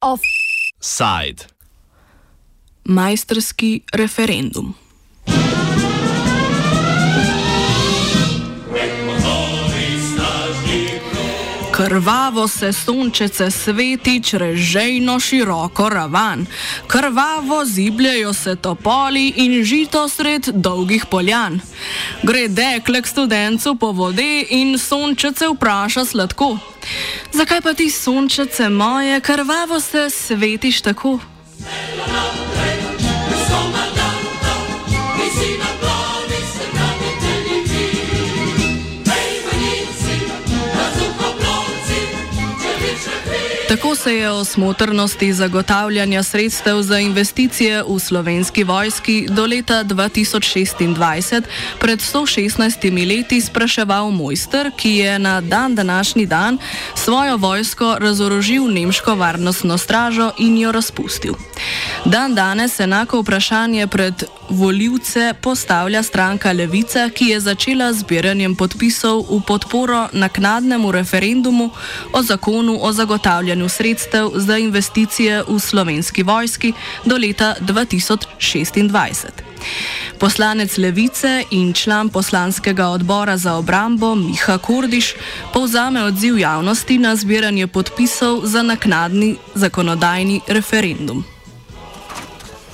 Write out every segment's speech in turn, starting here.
Offside. Majstrski referendum. Krvavo se sončece sveti črežejno široko ravan, krvavo zibljajo se topoli in žito sred dolgih poljan. Gre dekle k študencu po vode in sončece vpraša sladko. Zakaj pa ti sončece moje, krvavo se svetiš tako? Tako se je o smotrnosti zagotavljanja sredstev za investicije v slovenski vojski do leta 2026 pred 116 leti spraševal mojster, ki je na dan današnji dan svojo vojsko razorožil nemško varnostno stražo in jo razpustil. Dan danes enako vprašanje pred voljivce postavlja stranka Levica, ki je začela zbiranjem podpisov v podporo naknadnemu referendumu o zakonu o zagotavljanju sredstev za investicije v slovenski vojski do leta 2026. Poslanec Levice in član poslanskega odbora za obrambo Miha Kurdiš povzame odziv javnosti na zbiranje podpisov za naknadni zakonodajni referendum.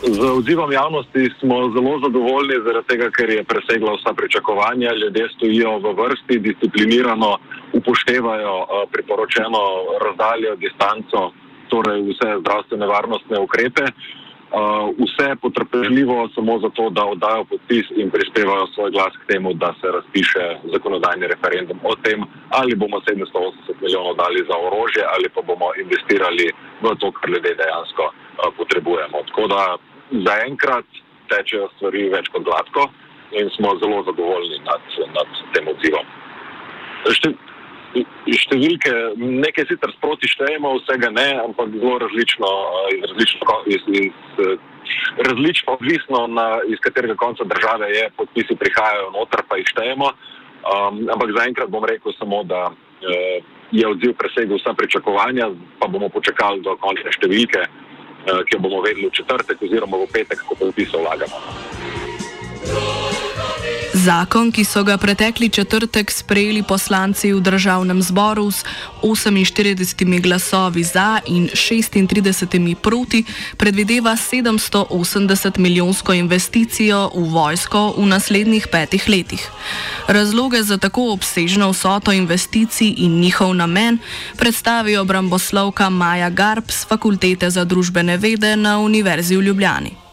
Z odzivom javnosti smo zelo zadovoljni, zaradi tega, ker je presegla vsa pričakovanja. Ljudje stojijo v vrsti, disciplinirano upoštevajo uh, priporočeno razdaljo, distanco, torej vse zdravstvene varnostne ukrepe. Uh, vse potrpežljivo samo zato, da oddajo podpis in prispevajo svoj glas k temu, da se razpiše zakonodajni referendum o tem, ali bomo 780 milijonov dali za orožje ali pa bomo investirali v to, kar ljudje dejansko uh, potrebujemo. Tako da zaenkrat tečejo stvari več kot gladko in smo zelo zadovoljni nad, nad tem odzivom. Šte, številke, nekaj sicer sproti štejemo, vsega ne, ampak zelo različno, iz različno, iz, iz, različno odvisno, na, iz katerega konca države je, podpisi prihajajo noter, pa jih štejemo. Um, ampak zaenkrat bom rekel samo, da uh, je odziv presegel vsa pričakovanja, pa bomo počakali do končne številke. Eh, ki jo bomo vedeli v četrtek oziroma v petek, ko podpise vlagamo. Zakon, ki so ga pretekli četrtek sprejeli poslanci v državnem zboru s 48 glasovi za in 36 proti, predvideva 780 milijonsko investicijo v vojsko v naslednjih petih letih. Razloge za tako obsežno vsoto investicij in njihov namen predstavi obramboslovka Maja Garb z Fakultete za družbene vede na Univerzi v Ljubljani.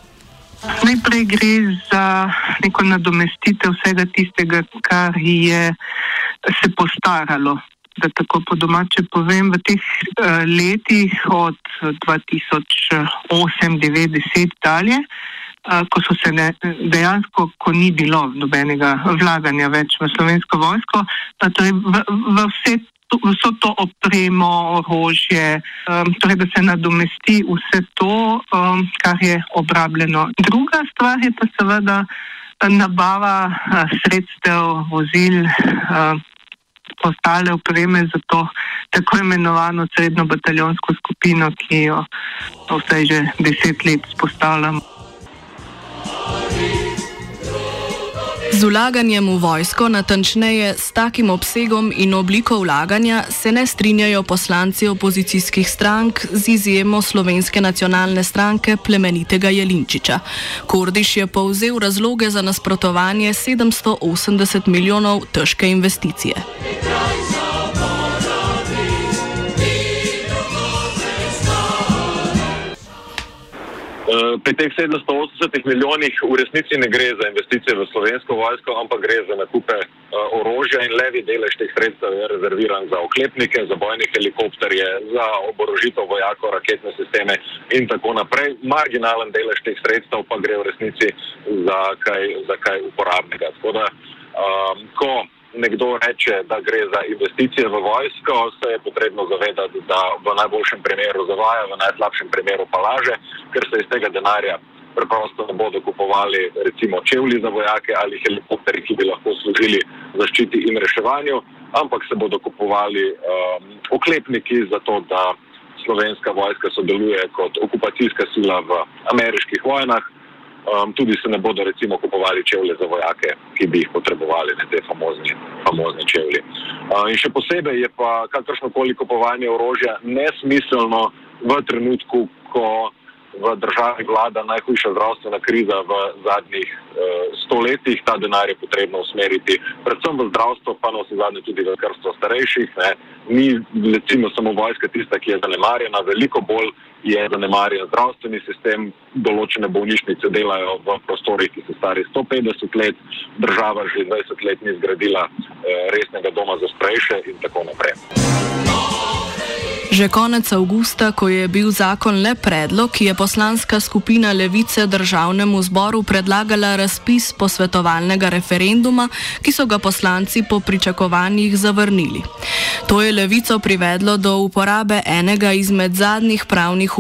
Najprej gre za neko nadomestitev vsega tistega, kar je se postaralo. Da tako po domače povem, v teh uh, letih od 2008-2010 dalje, uh, ko so se ne, dejansko, ko ni bilo nobenega vlaganja več v slovensko vojsko, pa torej v, v vse vso to opremo, orožje, um, torej da se nadomesti vse to, um, kar je obrabljeno. Druga stvar je pa seveda nabava uh, sredstev, vozil, uh, ostale opreme za to tako imenovano srednjo bataljonsko skupino, ki jo vsaj že deset let spostavljamo. Z vlaganjem v vojsko, natančneje s takim obsegom in obliko vlaganja, se ne strinjajo poslanci opozicijskih strank z izjemo slovenske nacionalne stranke plemenitega Jelinčiča. Kordiš je povzel razloge za nasprotovanje 780 milijonov težke investicije. Eh, pri teh 780 milijonih v resnici ne gre za investicije v slovensko vojsko, ampak gre za nakupe uh, orožja in levi delež teh sredstev je rezerviran za oklepnike, za bojne helikopterje, za oborožitev vojakov, raketne sisteme in tako naprej. Marginalen delež teh sredstev pa gre v resnici za kaj, za kaj uporabnega. Tako da, um, ko nekdo reče, da gre za investicije v vojsko, se je potrebno zavedati, da v najboljšem primeru zavaja, v najslabšem primeru pa laže, ker se iz tega denarja preprosto ne bodo kupovali recimo čevlji za vojake ali helikopterji, ki bi lahko služili zaščiti in reševanju, ampak se bodo kupovali um, oklepniki za to, da slovenska vojska sodeluje kot okupacijska sila v ameriških vojnah. Um, tudi se ne bodo recimo kupovali čevlje za vojake, ki bi jih potrebovali, ne te famozni, famozni čevlji. Uh, in še posebej je pa kakršno koli kupovanje orožja nesmiselno v trenutku, ko v državi vlada najhujša zdravstvena kriza v zadnjih uh, stoletjih. Ta denar je potrebno usmeriti predvsem v zdravstvo, pa na vse zadnje tudi v krsto starejših. Ne. Ni recimo samo vojska tista, ki je zanemarjena, veliko bolj je zanemarjen zdravstveni sistem. Določene bolnišnice delajo v prostorih, ki so stari 150 let, država že 20 let ni zgradila uh, resnega doma za starejše in tako naprej. Že konec avgusta, ko je bil zakon le predlog, je poslanska skupina Levice državnemu zboru predlagala razpis posvetovalnega referenduma, ki so ga poslanci po pričakovanjih zavrnili. To je Levico privedlo do uporabe enega izmed zadnjih pravnih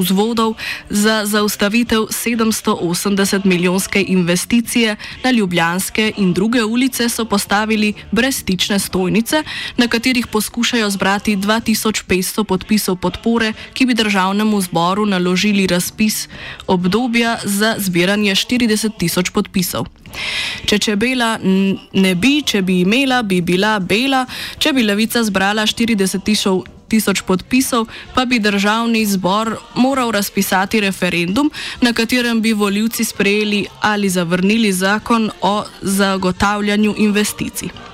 vzvodov za zaustavitev 780 milijonske investicije na Ljubljanske in druge ulice so postavili brezstične stojnice, na katerih poskušajo zbrati 2500 200 podpisov podpore, ki bi državnemu zboru naložili razpis obdobja za zbiranje 40 tisoč podpisov. Če čebela ne bi, če bi imela, bi bila bela, če bi levica zbrala 40 tisoč. Tisoč podpisov, pa bi državni zbor moral razpisati referendum, na katerem bi voljivci sprejeli ali zavrnili zakon o zagotavljanju investicij.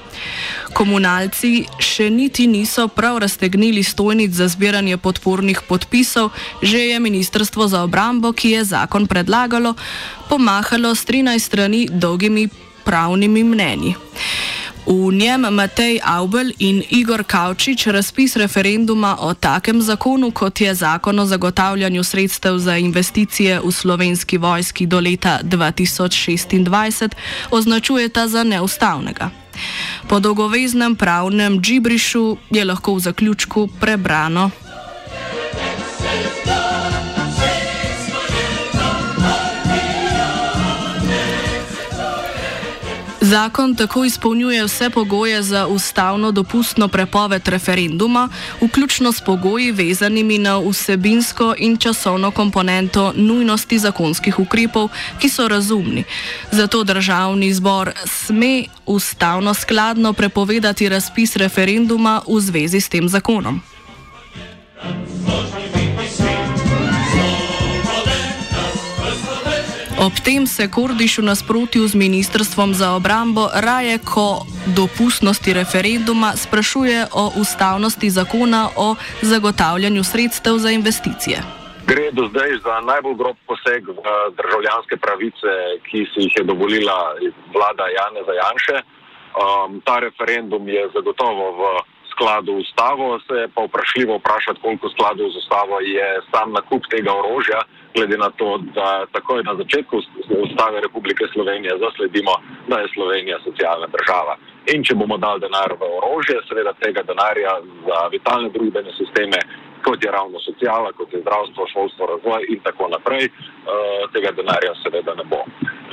Komunalci še niti niso prav raztegnili stojnic za zbiranje podpornih podpisov, že je Ministrstvo za obrambo, ki je zakon predlagalo, pomahalo s 13 strani dolgimi pravnimi mnenji. V njem Matej Aubel in Igor Kavčič razpis referenduma o takem zakonu, kot je zakon o zagotavljanju sredstev za investicije v slovenski vojski do leta 2026, označujeta za neustavnega. Po dolgoveznem pravnem džibrišu je lahko v zaključku prebrano. Zakon tako izpolnjuje vse pogoje za ustavno dopustno prepoved referenduma, vključno s pogoji vezanimi na vsebinsko in časovno komponento nujnosti zakonskih ukrepov, ki so razumni. Zato državni zbor sme ustavno skladno prepovedati razpis referenduma v zvezi s tem zakonom. Ob tem se Kordiš v nasprotju z Ministrstvom za obrambo raje ko dopustnosti referenduma sprašuje o ustavnosti zakona o zagotavljanju sredstev za investicije. Gre do zdaj za najbolj grob poseg v državljanske pravice, ki si jih je dovolila vlada Jana Zajanše. Um, ta referendum je zagotovo v skladu z ustavo, se je pa vprašljivo vprašati, koliko skladu z ustavo je sam nakup tega orožja, glede na to, da takoj na začetku ustave Republike Slovenije zasledimo, da je Slovenija socialna država. In če bomo dali denar v orožje, seveda tega denarja za vitalne družbene sisteme, kot je ravno sociala, kot je zdravstvo, šolstvo, razvoj in tako naprej, uh, tega denarja seveda ne bo.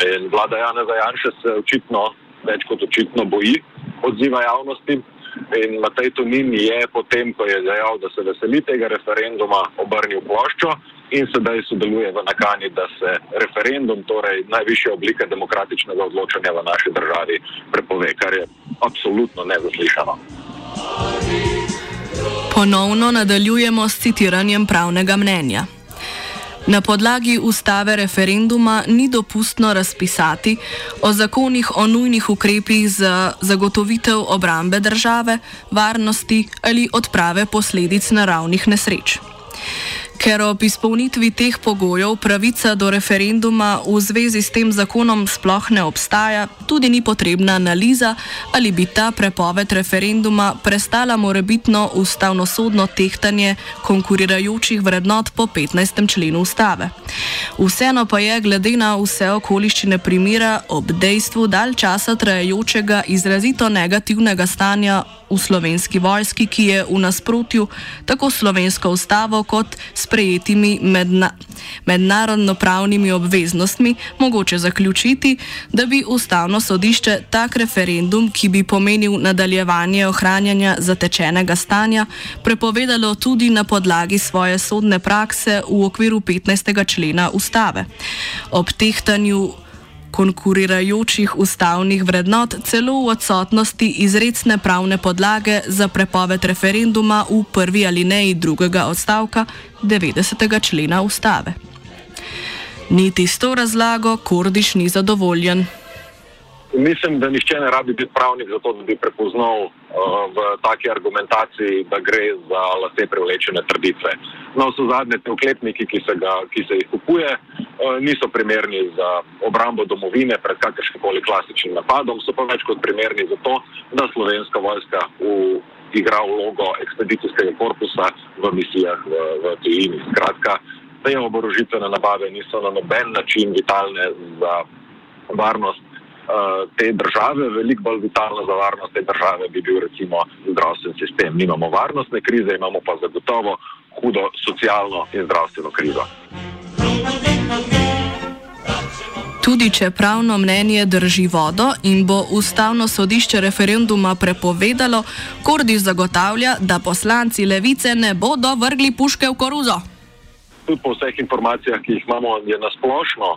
In vlada Jana Zajanša se očitno, več kot očitno, boji odziva javnosti. In Matej Tonin je potem, ko je dejal, da se veseli tega referenduma, obrnil ploščo in sedaj sodeluje v nakani, da se referendum, torej najvišja oblika demokratičnega odločanja v naši državi, prepove, kar je absolutno nezaslišano. Ponovno nadaljujemo s citiranjem pravnega mnenja. Na podlagi ustave referenduma ni dopustno razpisati o zakonih o nujnih ukrepih za zagotovitev obrambe države, varnosti ali odprave posledic naravnih nesreč. Ker ob izpolnitvi teh pogojev pravica do referenduma v zvezi s tem zakonom sploh ne obstaja, tudi ni potrebna analiza, ali bi ta prepoved referenduma prestala morebitno ustavnosodno tehtanje konkurirajočih vrednot po 15. členu ustave. Vseeno pa je, glede na vse okoliščine primera, ob dejstvu dalj časa trajajočega izrazito negativnega stanja v slovenski vojski, ki je v nasprotju tako slovensko ustavo kot s sprejetimi medna, mednarodno-pravnimi obveznostmi mogoče zaključiti, da bi ustavno sodišče tak referendum, ki bi pomenil nadaljevanje ohranjanja zatečenega stanja, prepovedalo tudi na podlagi svoje sodne prakse v okviru 15. člena ustave. Ob tehtanju konkurirajočih ustavnih vrednot, celo v odsotnosti izredne pravne podlage za prepoved referenduma v prvi alineji drugega odstavka 90. člena ustave. Niti s to razlago Kordiš ni zadovoljen. Mislim, da nišče ne rabi biti pravnik za to, da bi prepoznal uh, v taki argumentaciji, da gre za lase prevlečene trditve. No, so zadnje te oklepniki, ki se, ga, ki se jih kupuje, uh, niso primerni za obrambo domovine pred kakršnim koli klasičnim napadom, so pa več kot primerni za to, da slovenska vojska v, igra vlogo ekspedicijskega korpusa v misijah v, v tujini. Skratka, te oborožitvene nabave niso na noben način vitalne za varnost. Eh, te države, veliko bolj vitalna za varnost te države bi bil recimo zdravstveni sistem. Nimamo varnostne krize, imamo pa zagotovo hudo socialno in zdravstveno krizo. Tudi če pravno mnenje drži vodo in bo ustavno sodišče referenduma prepovedalo, Kordi zagotavlja, da poslanci levice ne bodo vrgli puške v koruzo. Tudi po vseh informacijah, ki jih imamo, je nasplošno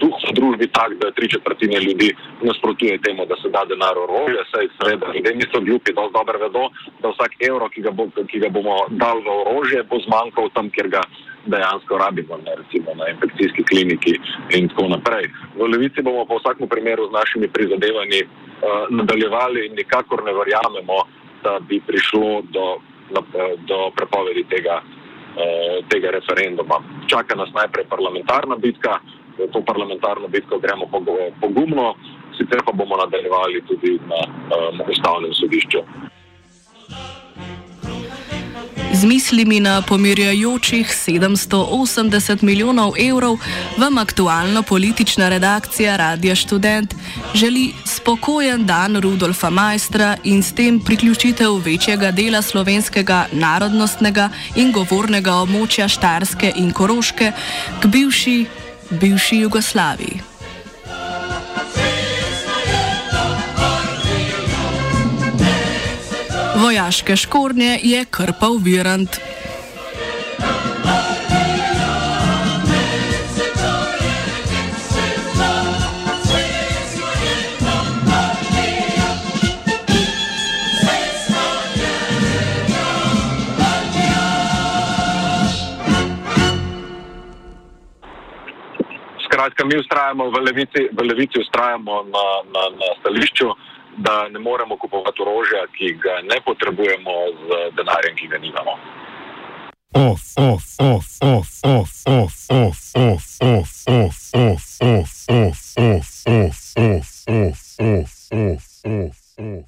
duh v družbi tak, da tri četrtine ljudi nasprotuje temu, da se da denar orožje. Saj seveda ljudje niso glupi, da dobro vedo, da vsak evro, ki ga, bo, ki ga bomo dali v orožje, bo zmanjkal tam, kjer ga dejansko rabimo, ne, recimo na infekcijski kliniki in tako naprej. V Levici bomo po vsakem primeru z našimi prizadevanji uh, nadaljevali in nikakor ne verjamemo, da bi prišlo do, do, prepovedi tega. Tega referenduma. Čaka nas najprej parlamentarna bitka, to parlamentarno bitko gremo pogumno, sicer pa bomo nadaljevali tudi na um, ustavnem sodišču. Z mislimi na pomirjajočih 780 milijonov evrov vam aktualno politična redakcija Radia Student želi spokojen dan Rudolfa Majstra in s tem priključitev večjega dela slovenskega narodnostnega in govornega območja Štarske in Koroške k bivši bivši Jugoslaviji. Vojaške škornje je krpal Virant. mi ustrajamo v levici, v levici ustrajamo na, na, na stališču, da ne moremo kupovati orožja, ki ga ne potrebujemo z denarjem, ki ga nimamo. Of, of, of, of, of, of, of, of, of, of, of, of, of, of, of, of, of, of, of, of.